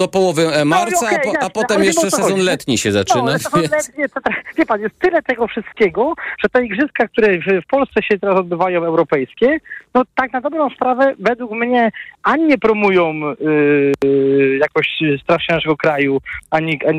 do połowy e, no marca, okej, a, po, a potem jeszcze sezon letni się zaczyna. No, ale więc- to, tak, wie pan, jest tyle tego wszystkiego, że te igrzyska, które w, Polsce się teraz odbywają, europejskie, no tak na dobrą sprawę według mnie ani nie promują yy, jakoś strasznie naszego kraju, ani, ani